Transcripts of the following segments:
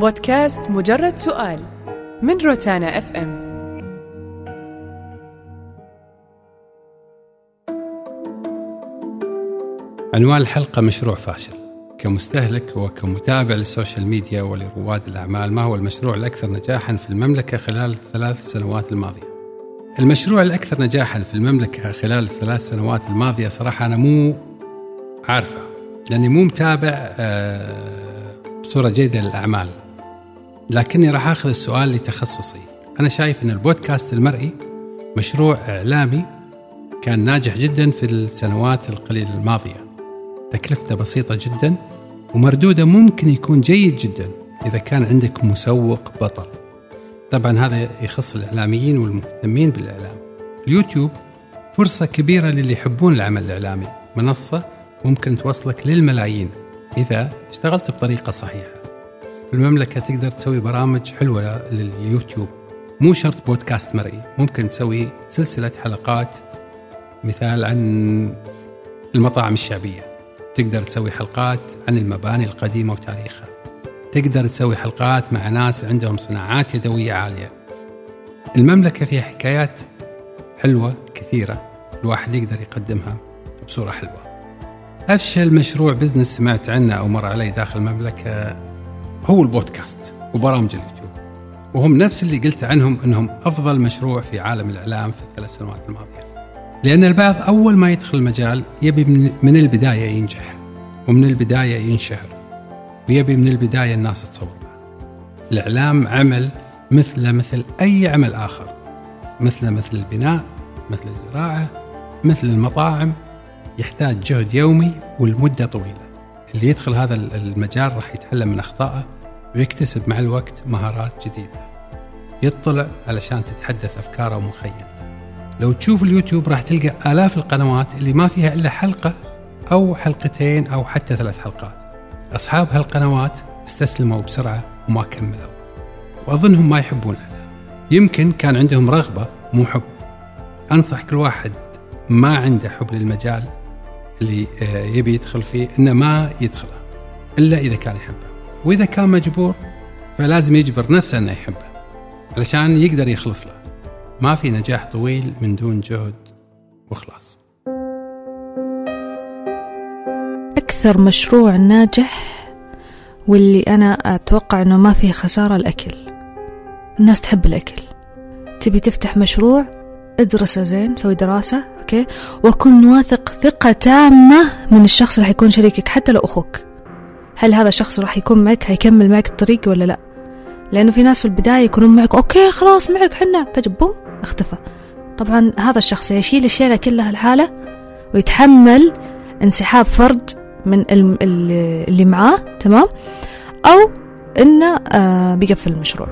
بودكاست مجرد سؤال من روتانا اف ام عنوان الحلقة مشروع فاشل. كمستهلك وكمتابع لل social media ولرواد الأعمال ما هو المشروع الأكثر نجاحا في المملكة خلال الثلاث سنوات الماضية؟ المشروع الأكثر نجاحا في المملكة خلال الثلاث سنوات الماضية صراحة أنا مو عارفة لأني مو متابع آه، بصورة جيدة للأعمال. لكني راح أخذ السؤال لتخصصي. أنا شايف أن البودكاست المرئي مشروع إعلامي كان ناجح جدا في السنوات القليلة الماضية. تكلفته بسيطة جدا ومردوده ممكن يكون جيد جدا إذا كان عندك مسوق بطل. طبعا هذا يخص الإعلاميين والمهتمين بالإعلام. اليوتيوب فرصة كبيرة للي يحبون العمل الإعلامي. منصة ممكن توصلك للملايين إذا اشتغلت بطريقة صحيحة. في المملكة تقدر تسوي برامج حلوة لليوتيوب. مو شرط بودكاست مرئي ممكن تسوي سلسلة حلقات مثال عن المطاعم الشعبية. تقدر تسوي حلقات عن المباني القديمة وتاريخها. تقدر تسوي حلقات مع ناس عندهم صناعات يدوية عالية. المملكة فيها حكايات حلوة كثيرة. الواحد يقدر يقدمها بصورة حلوة. أفشل مشروع بزنس سمعت عنه أو مر علي داخل المملكة هو البودكاست وبرامج اليوتيوب. وهم نفس اللي قلت عنهم أنهم أفضل مشروع في عالم الإعلام في الثلاث سنوات الماضية. لأن البعض أول ما يدخل المجال يبي من البداية ينجح ومن البداية ينشهر ويبي من البداية الناس تصور. الإعلام عمل مثل مثل أي عمل آخر مثل مثل البناء مثل الزراعة مثل المطاعم. يحتاج جهد يومي والمدة طويلة. اللي يدخل هذا المجال راح يتعلم من أخطائه ويكتسب مع الوقت مهارات جديدة. يطلع علشان تتحدث أفكاره ومخيلته. لو تشوف اليوتيوب راح تلقى آلاف القنوات اللي ما فيها إلا حلقة أو حلقتين أو حتى ثلاث حلقات. أصحاب هالقنوات استسلموا بسرعة وما كملوا. وأظنهم ما يحبونها يمكن كان عندهم رغبة مو حب. أنصح كل واحد ما عنده حب للمجال اللي آه، يبي يدخل فيه إنه ما يدخله إلا إذا كان يحبه. وإذا كان مجبور فلازم يجبر نفسه إنه يحبه علشان يقدر يخلص له. ما في نجاح طويل من دون جهد وإخلاص. أكثر مشروع ناجح واللي أنا أتوقع إنه ما فيه خسارة الأكل. الناس تحب الأكل. تبي تفتح مشروع ادرسه زين سوي دراسة okay؟ وكن واثق ثقة تامة من الشخص اللي حيكون شريكك حتى لو أخوك. هل هذا الشخص راح يكون معك؟ هيكمل معك الطريق ولا لا؟ لأنه في ناس في البداية يكونون معك okay خلاص معك حنا. فجأة boom اختفى. طبعا هذا الشخص يشيل الشيلة كلها الحالة ويتحمل انسحاب فرد من اللي معاه تمام؟ أو إنه آه بيقفل المشروع.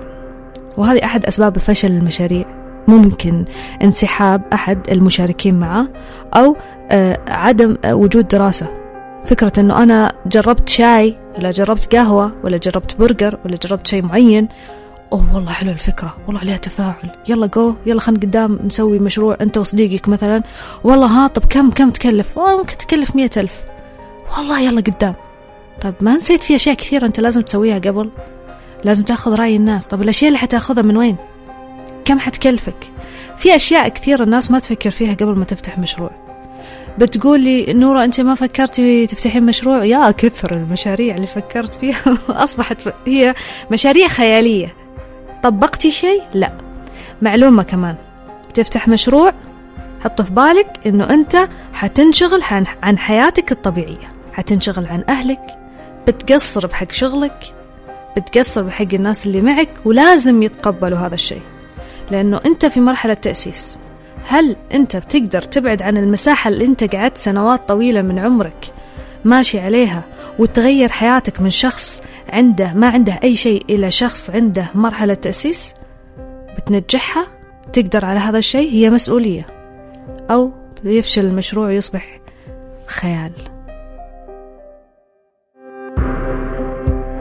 وهذه أحد أسباب فشل المشاريع. ممكن انسحاب أحد المشاركين معه أو آه، عدم آه، وجود دراسة. فكرة أنه أنا جربت شاي ولا جربت قهوة ولا جربت برجر ولا جربت شيء معين أوه والله حلوة الفكرة والله عليها تفاعل. يلا جو يلا خلينا قدام نسوي مشروع أنت وصديقك مثلا. والله ها طب كم كم تكلف؟ والله ممكن تكلف مية ألف. والله يلا قدام. طب ما نسيت في أشياء كثيرة أنت لازم تسويها قبل. لازم تأخذ رأي الناس. طب الأشياء اللي حتأخذها من وين؟ كم حتكلفك؟ في أشياء كثيرة الناس ما تفكر فيها قبل ما تفتح مشروع. بتقول لي نورة أنت ما فكرتي تفتحين مشروع؟ يا كثر المشاريع اللي فكرت فيها. أصبحت هي مشاريع خيالية. طبقتي شيء؟ لا. معلومة كمان. بتفتح مشروع حط في بالك إنه أنت حتنشغل عن حياتك الطبيعية. حتنشغل عن أهلك بتقصر بحق شغلك بتقصر بحق الناس اللي معك ولازم يتقبلوا هذا الشيء. لأنه أنت في مرحلة تأسيس. هل أنت بتقدر تبعد عن المساحة اللي أنت قعدت سنوات طويلة من عمرك ماشي عليها وتغير حياتك من شخص عنده ما عنده أي شيء إلى شخص عنده مرحلة تأسيس؟ بتنجحها؟ تقدر على هذا الشيء؟ هي مسؤولية. أو يفشل المشروع ويصبح خيال.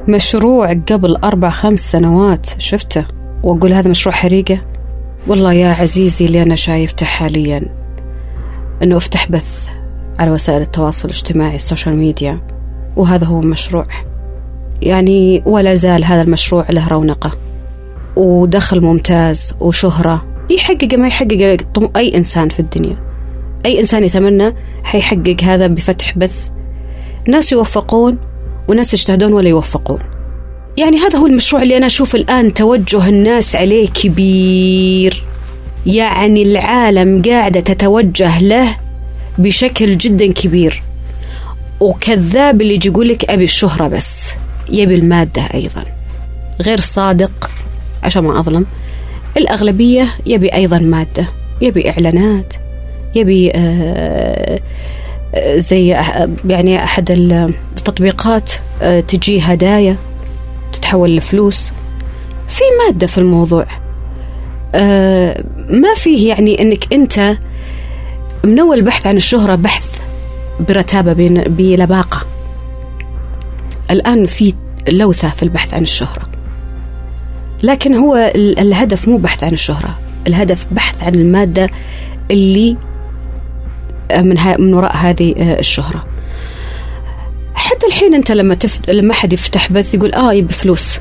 مشروع قبل أربع خمس سنوات شفته؟ وأقول هذا مشروع حريقة؟ والله يا عزيزي اللي أنا شايفته حاليا أنه أفتح بث على وسائل التواصل الاجتماعي السوشيال ميديا وهذا هو مشروع. يعني ولا زال هذا المشروع له رونقة ودخل ممتاز وشهرة. يحقق ما يحقق أي إنسان في الدنيا. أي إنسان يتمنى حيحقق هذا بفتح بث. ناس يوفقون وناس يجتهدون ولا يوفقون. يعني هذا هو المشروع اللي أنا أشوف الآن توجه الناس عليه كبير. يعني العالم قاعدة تتوجه له بشكل جدا كبير. وكذاب اللي يجي يقول لك أبي الشهرة بس يبي المادة أيضا. غير صادق عشان ما أظلم. الأغلبية يبي أيضا مادة يبي إعلانات يبي آه زي يعني أحد التطبيقات آه تجي هدايا. تتحول لفلوس. في مادة في الموضوع. آه ما فيه يعني أنك أنت من أول بحث عن الشهرة بحث برتابة بلباقة. الآن في لوثة في البحث عن الشهرة. لكن هو الهدف مو بحث عن الشهرة. الهدف بحث عن المادة اللي من من وراء هذه الشهرة. حتى الحين انت لما تف... لما أحد يفتح بث يقول آه يبي فلوس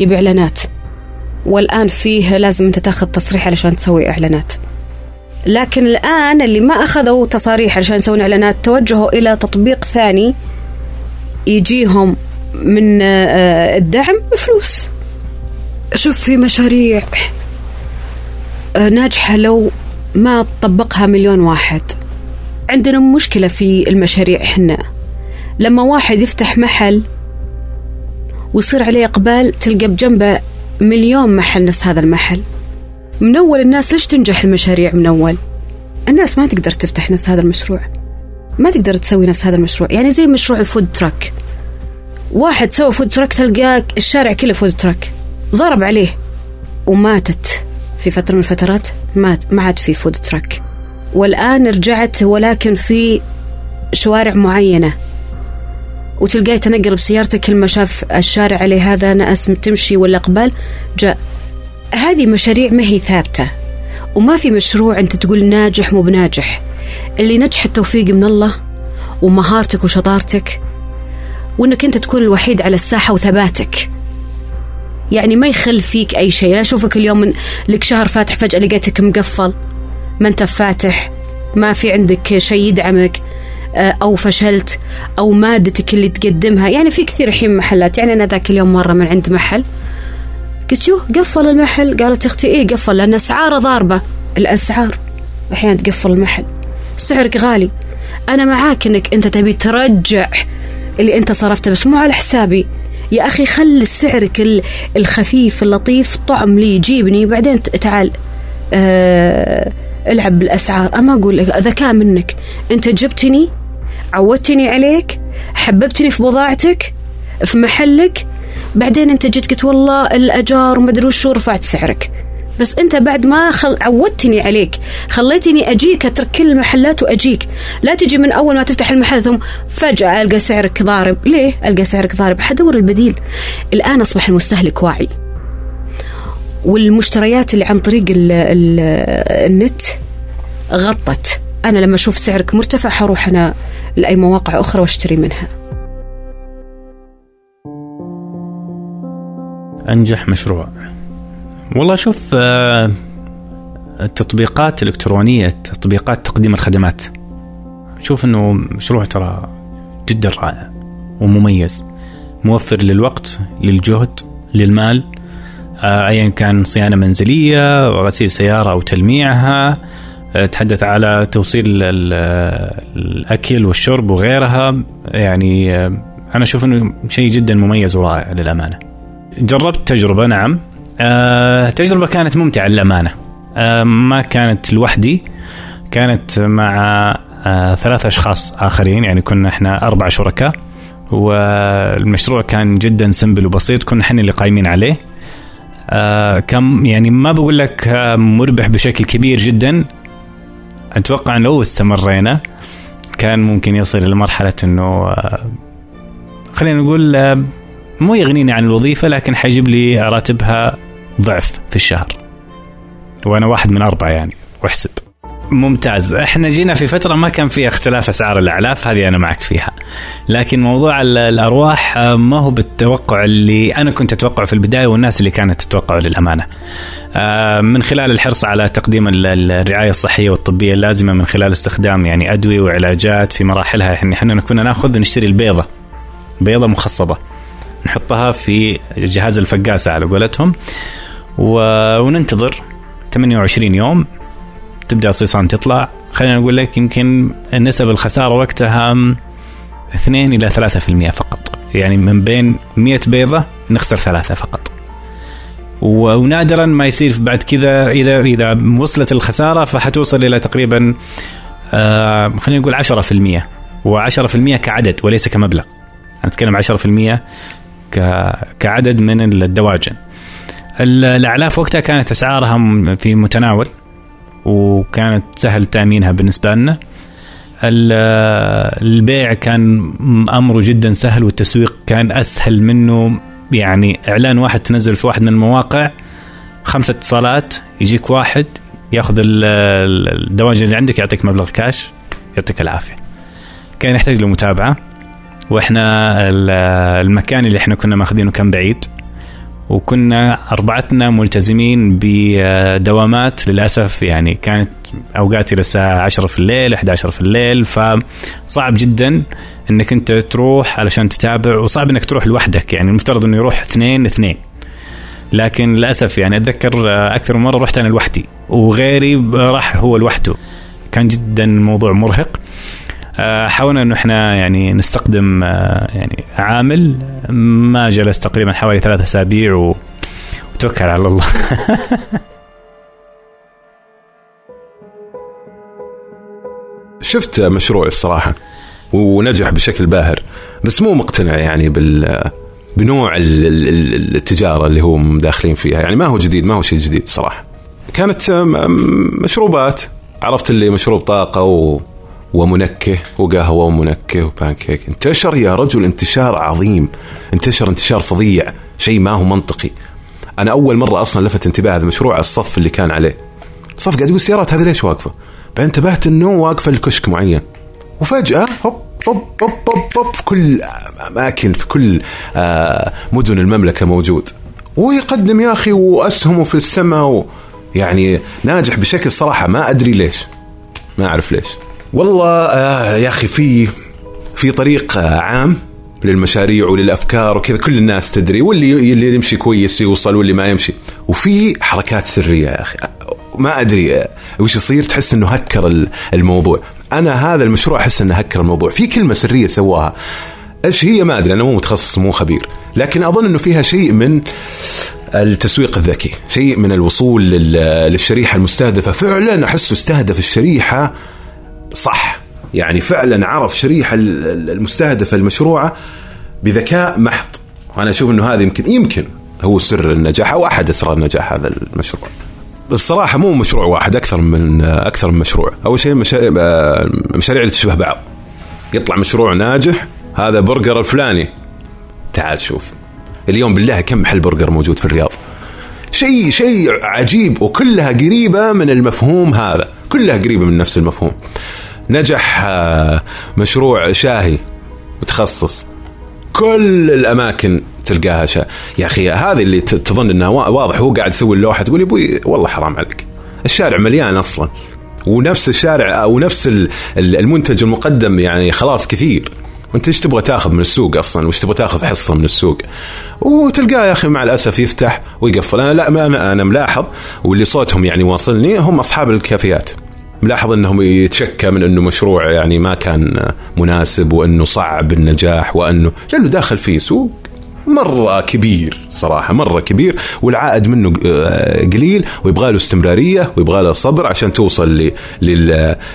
يبي إعلانات. والآن فيه لازم أنت تاخذ تصريح علشان تسوي إعلانات. لكن الآن اللي ما أخذوا تصاريح علشان يسوون إعلانات توجهوا إلى تطبيق ثاني يجيهم من الدعم بفلوس. شوف في مشاريع ناجحة لو ما طبقها مليون واحد. عندنا مشكلة في المشاريع إحنا. لما واحد يفتح محل ويصير عليه إقبال تلقى بجنبه مليون محل نفس هذا المحل. من أول الناس ليش تنجح المشاريع من أول الناس ما تقدر تفتح نفس هذا المشروع. ما تقدر تسوي نفس هذا المشروع. يعني زي مشروع ال food truck. واحد سوى food truck تلقاه الشارع كله food truck. ضرب عليه وماتت. في فترة من الفترات مات ما عاد في فود تراك. والآن رجعت ولكن في شوارع معينة. وتلقاه يتنقل بسيارته كل ما شاف الشارع عليه هذا ناس تمشي ولا قبال جاء. هذه مشاريع ما هي ثابتة وما في مشروع أنت تقول ناجح مو بناجح. اللي نجح التوفيق من الله ومهارتك وشطارتك وإنك أنت تكون الوحيد على الساحة وثباتك. يعني ما يخل فيك أي شيء. أنا أشوفك اليوم من لك شهر فاتح فجأة لقيتك مقفل ما أنت فاتح ما في عندك شيء يدعمك. أو فشلت أو مادتك اللي تقدمها. يعني في كثير الحين محلات. يعني أنا ذاك اليوم مرة من عند محل قلت يوه قفل المحل. قالت أختي إيه قفل لأن أسعاره ضاربة. الأسعار أحيانا تقفل المحل. سعرك غالي. أنا معاك إنك أنت تبي ترجع اللي أنت صرفته بس مو على حسابي. يا أخي خلي سعرك الخفيف اللطيف طعم لي جيبني بعدين تعال أه العب بالأسعار. أما أقول ذكاء منك. أنت جبتني عودتني عليك حببتني في بضاعتك في محلك. بعدين انت جيت قلت والله الأجار ومدري وشو رفعت سعرك. بس انت بعد ما خل... عودتني عليك خليتني أجيك أترك كل المحلات وأجيك. لا تجي من أول ما تفتح المحل ثم فجأة ألقى سعرك ضارب. ليه؟ ألقى سعرك ضارب. حدور البديل. الآن أصبح المستهلك واعي. والمشتريات اللي عن طريق ال ال النت غطت. أنا لما أشوف سعرك مرتفع حروح أنا لأي مواقع أخرى وأشتري منها. أنجح مشروع. والله شوف التطبيقات الإلكترونية تطبيقات تقديم الخدمات. شوف أنه مشروع ترى جدا رائع ومميز. موفر للوقت للجهد للمال أيا كان صيانة منزلية غسيل سيارة أو تلميعها تحدث على توصيل الأكل والشرب وغيرها. يعني أنا أشوف أنه شيء جدا مميز ورائع للأمانة. جربت تجربة نعم. آه تجربة كانت ممتعة للأمانة. آه ما كانت لوحدي. كانت مع آه ثلاث أشخاص آخرين. يعني كنا إحنا أربع شركاء. والمشروع كان جدا سمبل وبسيط. كنا إحنا اللي قايمين عليه. آه كم يعني ما بقول لك آه مربح بشكل كبير جدا. أتوقع لو استمرينا كان ممكن يصل إلى مرحلة إنه آه خلينا نقول آه مو يغنيني عن الوظيفة لكن حيجيب لي راتبها ضعف في الشهر. وأنا واحد من أربعة يعني وأحسب. ممتاز. إحنا جينا في فترة ما كان فيها اختلاف أسعار الأعلاف هذه أنا معك فيها. لكن موضوع ال- الأرواح آه، ما هو بالتوقع اللي أنا كنت أتوقعه في البداية والناس اللي كانت تتوقعه للأمانة. آه، من خلال الحرص على تقديم ال- ال- الرعاية الصحية والطبية اللازمة من خلال استخدام يعني أدوية وعلاجات في مراحلها يعني إحنا كنا نأخذ نشتري البيضة. بيضة مخصبة. نحطها في جهاز الفقاسة على قولتهم وننتظر 28 يوم. تبدأ الصيصان تطلع. خلينا نقول لك يمكن نسب الخسارة وقتها 2 إلى 3% فقط. يعني من بين 100 بيضة نخسر ثلاثة فقط. ونادرا ما يصير بعد كذا اذا إذا وصلت الخسارة فحتوصل إلى تقريبا آه خلينا نقول 10% و10% كعدد وليس كمبلغ. أنا أتكلم 10% ك- كعدد من الدواجن. ال- الأعلاف وقتها كانت اسعارها في متناول. وكانت سهل تأمينها بالنسبة لنا. ال- البيع كان أمره جدا سهل والتسويق كان أسهل منه. يعني إعلان واحد تنزل في واحد من المواقع خمسة اتصالات يجيك واحد ياخذ ال- ال- الدواجن اللي عندك يعطيك مبلغ كاش يعطيك العافية. كان يحتاج له متابعه وإحنا ال- المكان اللي إحنا كنا ماخذينه كان بعيد. وكنا أربعتنا ملتزمين بدوامات للأسف يعني كانت اوقات إلى الساعة 10 في الليل 11 في الليل فصعب جدا إنك أنت تروح علشان تتابع وصعب إنك تروح لوحدك يعني المفترض إنه يروح اثنين اثنين. لكن للأسف يعني أتذكر أكثر من مرة رحت أنا لوحدي وغيري راح هو لوحده. كان جدا الموضوع مرهق. حاولنا إنه إحنا يعني نستخدم آه، يعني عامل ما جلس تقريبا حوالي ثلاثة أسابيع و... وتوكل على الله. شفت مشروع الصراحة ونجح بشكل باهر بس مو مقتنع يعني بال بنوع ال- ال- ال- التجارة اللي هم داخلين فيها. يعني ما هو جديد ما هو شيء جديد صراحة. كانت مشروبات عرفت اللي مشروب طاقة و ومنكه وقهوة ومنكه وبانكيك انتشر يا رجل انتشار عظيم. انتشر انتشار فظيع. شيء ما هو منطقي. أنا أول مرة أصلا لفت انتباه هذا المشروع الصف اللي كان عليه. الصف قاعد يقول السيارات هذه ليش واقفة؟ بعدين انتبهت إنه واقفة لكشك معين. وفجأة هوب هوب هوب هوب, هوب في كل أماكن في كل آه مدن المملكة موجود. ويقدم يا أخي واسهمه في السماء يعني ناجح بشكل صراحة. ما أدري ليش. ما أعرف ليش. والله آه يا أخي في في طريق آه عام للمشاريع وللأفكار وكذا كل الناس تدري واللي اللي يمشي كويس يوصل واللي ما يمشي. وفي حركات سرية يا أخي ما أدري آه، وش يصير تحس إنه هكر ال- الموضوع. أنا هذا المشروع أحس إنه هكر الموضوع. في كلمة سرية سواها. إيش هي؟ ما أدري أنا مو متخصص مو خبير. لكن أظن إنه فيها شيء من التسويق الذكي شيء من الوصول لل- للشريحة المستهدفة. فعلا احسه استهدف الشريحة صح. يعني فعلا عرف شريحه ال- ال- المستهدفه المشروعه بذكاء محض. وأنا أشوف إنه هذا يمكن يمكن هو سر النجاح أو أحد أسرار نجاح هذا المشروع. الصراحة مو مشروع واحد أكثر من أكثر من مشروع. أول شيء مشا- آه، اللي تشبه بعض. يطلع مشروع ناجح هذا برجر الفلاني. تعال شوف. اليوم بالله كم محل برجر موجود في الرياض. شيء شيء عجيب وكلها قريبة من المفهوم هذا. كلها قريبة من نفس المفهوم. نجح آه، مشروع شاهي متخصص. كل الأماكن تلقاها شا... يا أخي هذه اللي تظن إنها وا- واضح هو قاعد يسوي اللوحة تقول يا أبوي والله حرام عليك. الشارع مليان أصلا ونفس الشارع ونفس ال- ال- المنتج المقدم يعني خلاص كثير. وأنت إيش تبغى تاخذ من السوق أصلا؟ وش تبغى تاخذ حصة من السوق؟ وتلقاه يا أخي مع الأسف يفتح ويقفل. أنا لا أنا أنا ملاحظ واللي صوتهم يعني واصلني هم أصحاب الكافيات. ملاحظ إنهم يتشكى من إنه مشروع يعني ما كان مناسب وإنه صعب النجاح وإنه لأنه داخل فيه سوق مرة كبير صراحة مرة كبير والعائد منه آه، قليل ويبغى له استمرارية ويبغى له صبر عشان توصل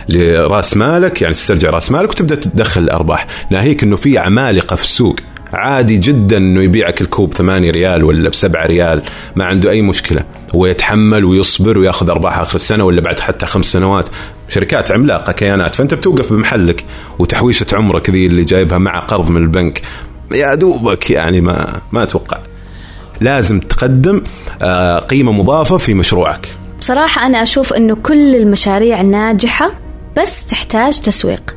لرأس مالك يعني تسترجع رأس مالك وتبدأ تدخل الأرباح. ناهيك إنه في عمالقة في السوق. عادي جدا إنه يبيعك الكوب 8 ريال ولا ب 7 ريال ما عنده أي مشكلة. هو يتحمل ويصبر وياخذ ارباح آخر السنة ولا بعد حتى خمس سنوات. شركات عملاقة كيانات فأنت بتوقف بمحلك وتحويشة عمرك ذي اللي جايبها مع قرض من البنك. يا دوبك يعني ما ما أتوقع. لازم تقدم آه، قيمة مضافة في مشروعك. بصراحة أنا أشوف أنه كل المشاريع ناجحة بس تحتاج تسويق.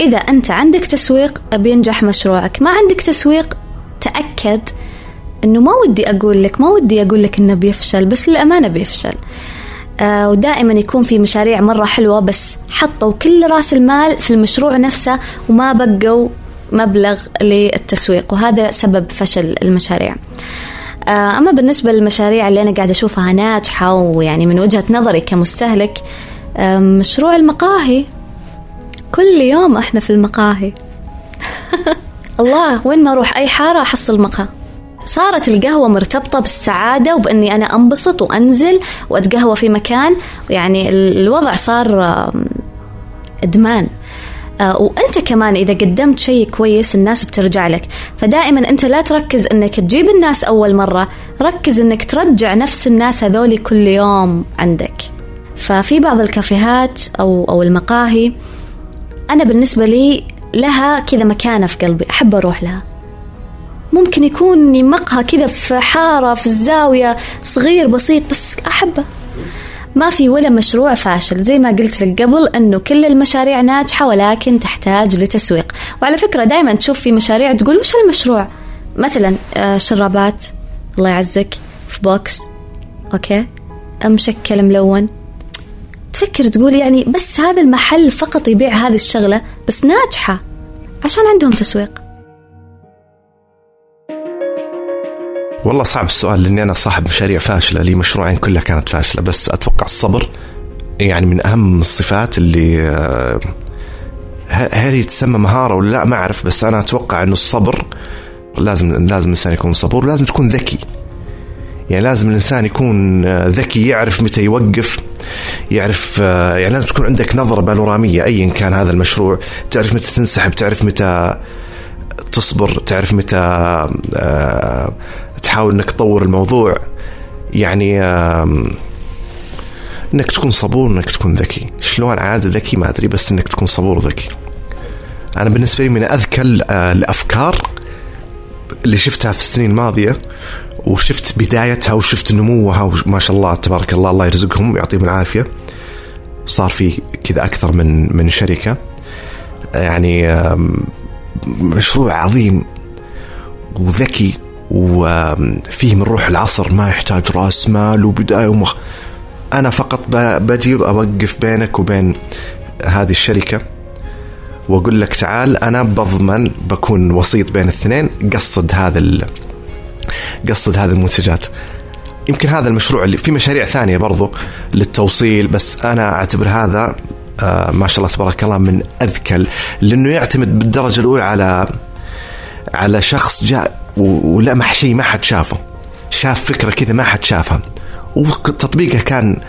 إذا أنت عندك تسويق بينجح مشروعك. ما عندك تسويق تأكد أنه ما ودي أقول لك ما ودي أقول لك أنه بيفشل بس للأمانة بيفشل. آه ودائما يكون في مشاريع مرة حلوة بس حطوا كل رأس المال في المشروع نفسه وما بقوا مبلغ للتسويق وهذا سبب فشل المشاريع. آه، أما بالنسبة للمشاريع اللي أنا قاعدة أشوفها ناجحة ويعني من وجهة نظري كمستهلك آه، مشروع المقاهي. كل يوم إحنا في المقاهي. الله وين ما أروح اي حارة احصل مقهى. صارت القهوة مرتبطة بالسعادة وبإني أنا أنبسط وأنزل وأتقهوى في مكان. يعني الوضع صار إدمان. آه، وأنت كمان إذا قدمت شيء كويس الناس بترجع لك. فدائما أنت لا تركز إنك تجيب الناس أول مرة. ركز إنك ترجع نفس الناس هذولي كل يوم عندك. ففي بعض الكافيهات أو أو المقاهي أنا بالنسبة لي لها كذا مكانة في قلبي أحب أروح لها. ممكن يكون مقهى كذا في حارة في الزاوية صغير بسيط بس أحبه. ما في ولا مشروع فاشل زي ما قلت لك قبل إنه كل المشاريع ناجحة ولكن تحتاج لتسويق. وعلى فكرة دائما تشوف في مشاريع تقول وش المشروع؟ مثلا آه، شرابات الله يعزك في بوكس okay؟ مشكل ملون؟ تفكر تقول يعني بس هذا المحل فقط يبيع هذه الشغلة بس ناجحة عشان عندهم تسويق. والله صعب السؤال لأني أنا صاحب مشاريع فاشلة لي مشروعين كلها كانت فاشلة بس أتوقع الصبر يعني من أهم الصفات اللي آه، هل تسمى مهارة ولا لا؟ ما أعرف بس أنا أتوقع إنه الصبر لازم لازم الإنسان يكون صبور لازم تكون ذكي. يعني لازم الإنسان يكون آه، ذكي يعرف متى يوقف يعرف آه، يعني لازم تكون عندك نظرة بانورامية ايا كان هذا المشروع. تعرف متى تنسحب تعرف متى تصبر تعرف متى آه، تحاول إنك تطور الموضوع. يعني إنك تكون صبور إنك تكون ذكي. شلون عاد ذكي؟ ما أدري بس إنك تكون صبور وذكي. أنا بالنسبة لي من أذكى آه، الأفكار اللي شفتها في السنين الماضية وشفت بدايتها وشفت نموها وما شاء الله تبارك الله الله يرزقهم ويعطيهم العافية صار في كذا أكثر من من شركة يعني مشروع عظيم وذكي وفيه من روح العصر ما يحتاج رأس مال وبداية ومخ أنا فقط بجي اوقف بينك وبين هذه الشركة وأقول لك تعال أنا بضمن بكون وسيط بين الاثنين قصد هذا. قصد هذه المنتجات. يمكن هذا المشروع اللي في مشاريع ثانية برضو للتوصيل بس أنا أعتبر هذا آه ما شاء الله تبارك الله من اذكى لأنه يعتمد بالدرجة الأولى على على شخص جاء ولمح شيء ما حد شافه. شاف فكرة كذا ما حد شافها. وتطبيقه كان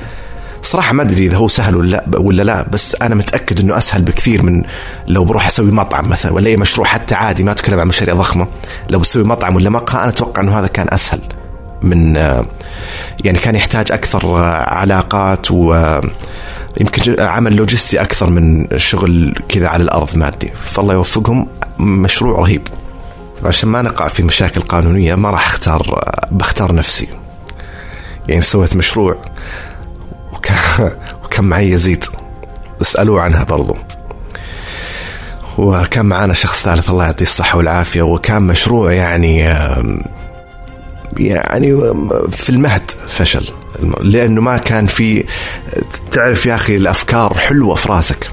صراحة ما أدري إذا هو سهل ولا لا ولا لا بس أنا متأكد إنه أسهل بكثير من لو بروح أسوي مطعم مثلا ولا أي مشروع حتى عادي ما أتكلم عن مشاريع ضخمة. لو بسوي مطعم ولا مقهى أنا أتوقع إنه هذا كان أسهل من آه، يعني كان يحتاج أكثر آه، علاقات و آه، عمل لوجستي أكثر من شغل كذا على الأرض مادي. فالله يوفقهم مشروع رهيب. عشان ما نقع في مشاكل قانونية ما راح أختار بختار نفسي. يعني سويت مشروع وكان, وكان معي يزيد. اسألوه عنها برضو. وكان معنا شخص ثالث الله يعطيه الصحة والعافية. وكان مشروع يعني يعني في المهد فشل. لأنه ما كان في تعرف يا أخي الأفكار حلوة في راسك.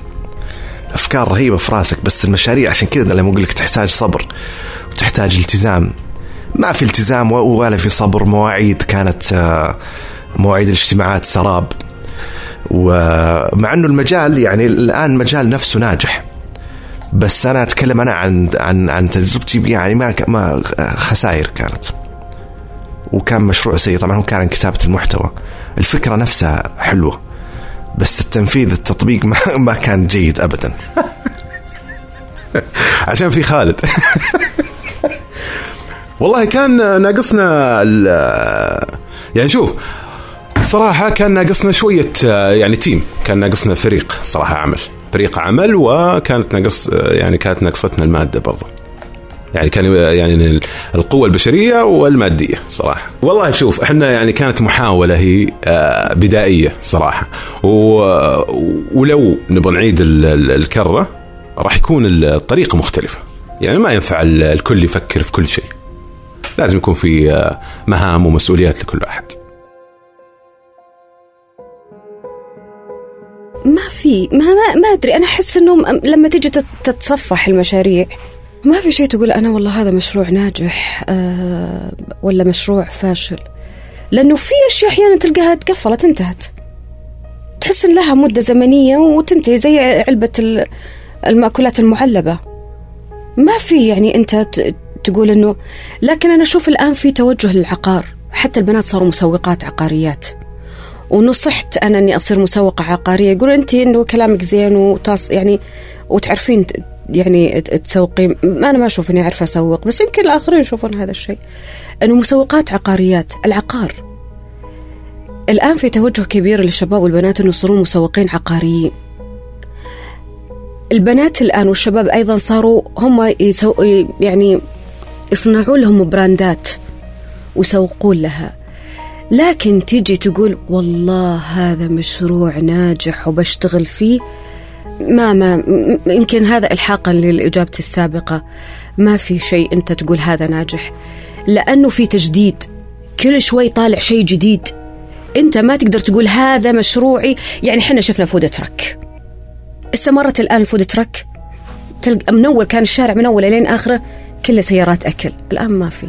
أفكار رهيبة في راسك بس المشاريع عشان كذا لما أقول لك تحتاج صبر وتحتاج التزام. ما في التزام ولا في صبر مواعيد كانت مواعيد الاجتماعات سراب. ومع إنه المجال يعني الآن المجال نفسه ناجح. بس أنا أتكلم أنا عن عن عن تجربتي يعني ما ما خسائر كانت. وكان مشروع سيء طبعا هو كان عن كتابة المحتوى. الفكرة نفسها حلوة بس التنفيذ التطبيق ما, ما كان جيد ابدا. عشان في خالد. والله كان ناقصنا يعني شوف صراحة كان ناقصنا شوية آه، يعني تيم. كان ناقصنا فريق صراحة عمل. فريق عمل وكانت ناقص آه، يعني كانت ناقصتنا المادة برضه يعني كان يعني القوة البشرية والمادية صراحة. والله شوف إحنا يعني كانت محاولة هي آه، بدائية صراحة. ولو نبغى نعيد ال- ال- الكرة راح يكون الطريقة مختلفة. يعني ما ينفع ال- الكل يفكر في كل شيء. لازم يكون في آه، مهام ومسؤوليات لكل أحد. ما في ما ما, ما أدري. أنا أحس انه لما تيجي تت- تتصفح المشاريع ما في شيء تقول أنا والله هذا مشروع ناجح آه ولا مشروع فاشل. لأنه في أشياء أحيانا تلقاها تقفلت انتهت. تحس إن لها مدة زمنية وتنتهي زي علبة ال- المأكولات المعلبة. ما في يعني أنت تقول إنه لكن أنا أشوف الآن في توجه للعقار. حتى البنات صاروا مسوقات عقاريات. ونصحت أنا اني أصير مسوقة عقارية. يقول أنت إنه كلامك زين وتص يعني وتعرفين يعني تسوقين أنا ما أشوف إني أعرف أسوق بس يمكن الآخرين يشوفون هذا الشيء. إنه مسوقات عقاريات العقار. الآن في توجه كبير للشباب والبنات إنه يصيرون مسوقين عقاريين. البنات الآن والشباب أيضا صاروا هم يسو يعني يصنعون لهم براندات ويسوقون لها. لكن تيجي تقول والله هذا مشروع ناجح وبشتغل فيه. ما ما يمكن هذا الحاقا للإجابة السابقة. ما في شيء أنت تقول هذا ناجح. لأنه في تجديد. كل شوي طالع شيء جديد. أنت ما تقدر تقول هذا مشروعي. يعني إحنا شفنا food truck استمرت الآن ال food truck تلقى من أول كان الشارع من اوله لين آخره كله سيارات أكل. الآن ما في.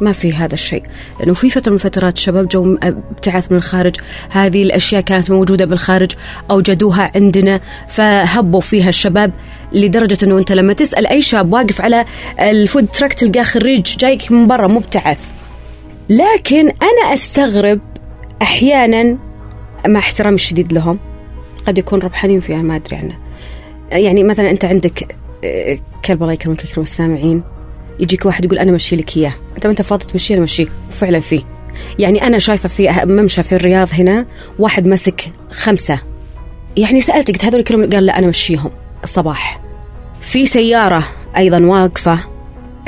ما في هذا الشيء. لأنه في فترة من فترات الشباب جو ابتعاث من الخارج هذه الأشياء كانت موجودة بالخارج أوجدوها عندنا فهبوا فيها الشباب لدرجة أنه أنت لما تسأل أي شاب واقف على الفود تراك تلقاه خريج جايك من برا مبتعث. لكن أنا أستغرب أحيانا مع احترامي الشديد لهم قد يكون ربحانين فيها ما أدري عنه. يعني مثلا أنت عندك كلب الله يكرمك يكرم السامعين. يجيك واحد يقول أنا مشي لك إياه. انت ما أنت فاضي تمشيه أنا مشيه وفعلا فيه يعني أنا شايفة في ممشى في الرياض هنا واحد ماسك خمسة. يعني سالت قلت هذول كلهم؟ قال لا أنا مشيهم. الصباح في سيارة أيضا واقفة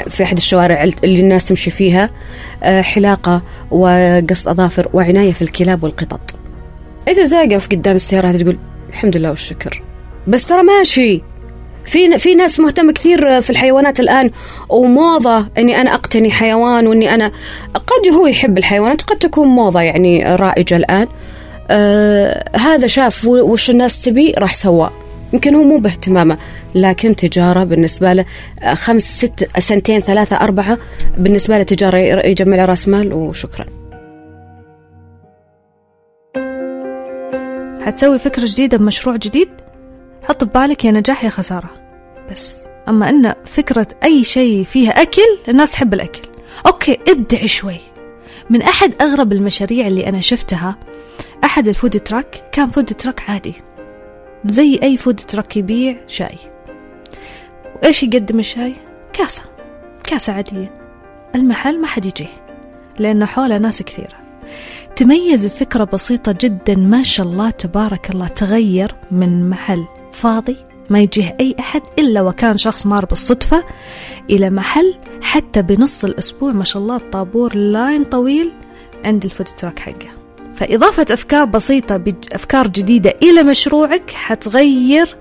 في أحد الشوارع اللي الناس تمشي فيها آه، حلاقة وقص أظافر وعناية في الكلاب والقطط. انت تقف قدام السيارة تقول الحمد لله والشكر. بس ترى ماشي. في في ناس مهتمه كثير في الحيوانات الآن وموضة إني أنا أقتني حيوان وإني أنا قد هو يحب الحيوانات قد تكون موضة يعني رائجة الآن. آه هذا شاف وش الناس تبي راح سواه يمكن هو مو باهتمامه لكن تجارة بالنسبة له آه، خمس ست سنتين ثلاثة أربعة بالنسبة له تجارة يجمع له رأس مال وشكرا. حتسوي فكرة جديدة بمشروع جديد؟ حط في بالك يا نجاح يا خسارة. بس أما أن فكرة أي شيء فيها أكل الناس تحب الأكل. okay ابدع شوي. من أحد أغرب المشاريع اللي أنا شفتها أحد ال food truck كان food truck عادي. زي أي food truck يبيع شاي. وإيش يقدم الشاي؟ كاسة. كاسة عادية. المحل ما حد يجيه لأنه حوله ناس كثيرة. تميز بفكرة بسيطة جدا ما شاء الله تبارك الله تغير من محل فاضي ما يجيه أي أحد إلا وكان شخص مار بالصدفة إلى محل حتى بنص الأسبوع ما شاء الله الطابور line طويل عند ال food truck حقه. فإضافة أفكار بسيطة بأفكار جديدة إلى مشروعك حتغير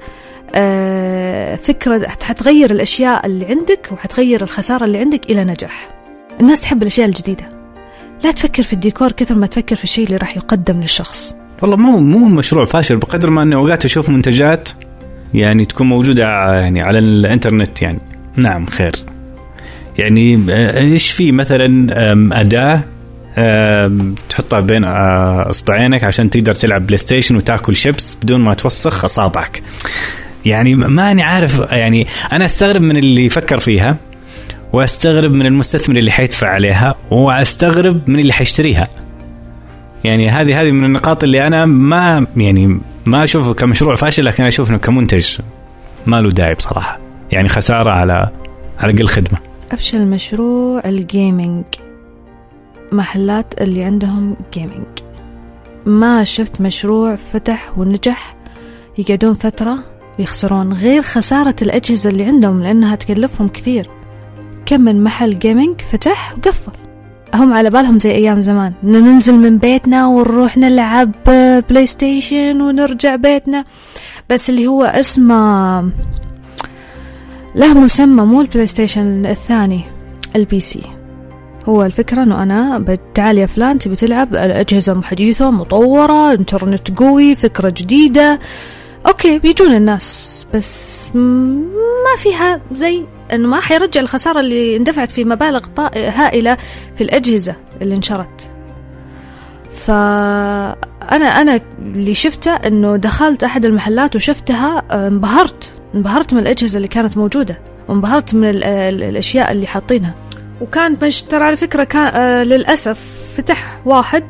آه، فكرة حتغير الأشياء اللي عندك وحتغير الخسارة اللي عندك إلى نجاح. الناس تحب الأشياء الجديدة. لا تفكر في الديكور كثر ما تفكر في الشيء اللي راح يقدم للشخص. والله مو مو مشروع فاشل بقدر ما انه أوقات أشوف منتجات يعني تكون موجودة يعني على الإنترنت يعني. نعم خير. يعني آه، إيش في مثلا أداة تحطها بين آه، إصبعينك عشان تقدر تلعب بلاي ستيشن وتاكل شيبس بدون ما توسخ أصابعك. يعني ماني عارف يعني أنا أستغرب من اللي فكر فيها وأستغرب من المستثمر اللي حيدفع عليها وأستغرب من اللي حيشتريها. يعني هذه هذه من النقاط اللي أنا ما يعني ما أشوفه كمشروع فاشل لكن أشوف إنه كمنتج ما له داعي بصراحة. يعني خسارة على على قل خدمة. أفشل مشروع ال gaming محلات اللي عندهم gaming ما شفت مشروع فتح ونجح. يقعدون فترة ويخسرون غير خسارة الأجهزة اللي عندهم لأنها تكلفهم كثير. كم من محل gaming فتح وقفل. هم على بالهم زي أيام زمان. ننزل من بيتنا ونروح نلعب بلاي ستيشن ونرجع بيتنا. بس اللي هو اسمه له مسمى مو البلاي ستيشن الثاني ال PC هو الفكرة إنه أنا تعال يا فلان تبي تلعب؟ اجهزة حديثة مطورة انترنت قوي فكرة جديدة. okay بيجون الناس بس ما فيها زي انه ما حيرجع الخسارة اللي اندفعت في مبالغ هائلة في الأجهزة اللي انشرت. فأنا أنا اللي شفته إنه دخلت أحد المحلات وشفتها انبهرت انبهرت من الأجهزة اللي كانت موجودة وانبهرت من الأشياء اللي حاطينها. وكان ترى على فكرة كان آه للأسف فتح واحد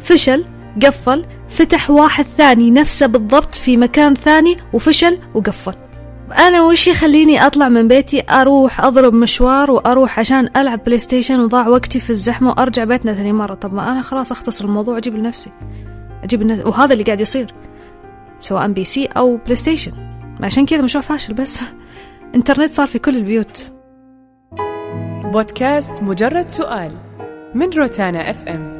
فشل قفل فتح واحد ثاني نفسه بالضبط في مكان ثاني وفشل وقفل. أنا وش يخليني أطلع من بيتي؟ أروح أضرب مشوار وأروح عشان ألعب PlayStation وضاع وقتي في الزحمة وأرجع بيتنا ثاني مرة. طب ما أنا خلاص أختصر الموضوع أجيب لنفسي. أجيب لنفسي وهذا اللي قاعد يصير سواء PC أو PlayStation عشان كذا مشروع فاشل بس. إنترنت صار في كل البيوت. بودكاست مجرد سؤال من روتانا FM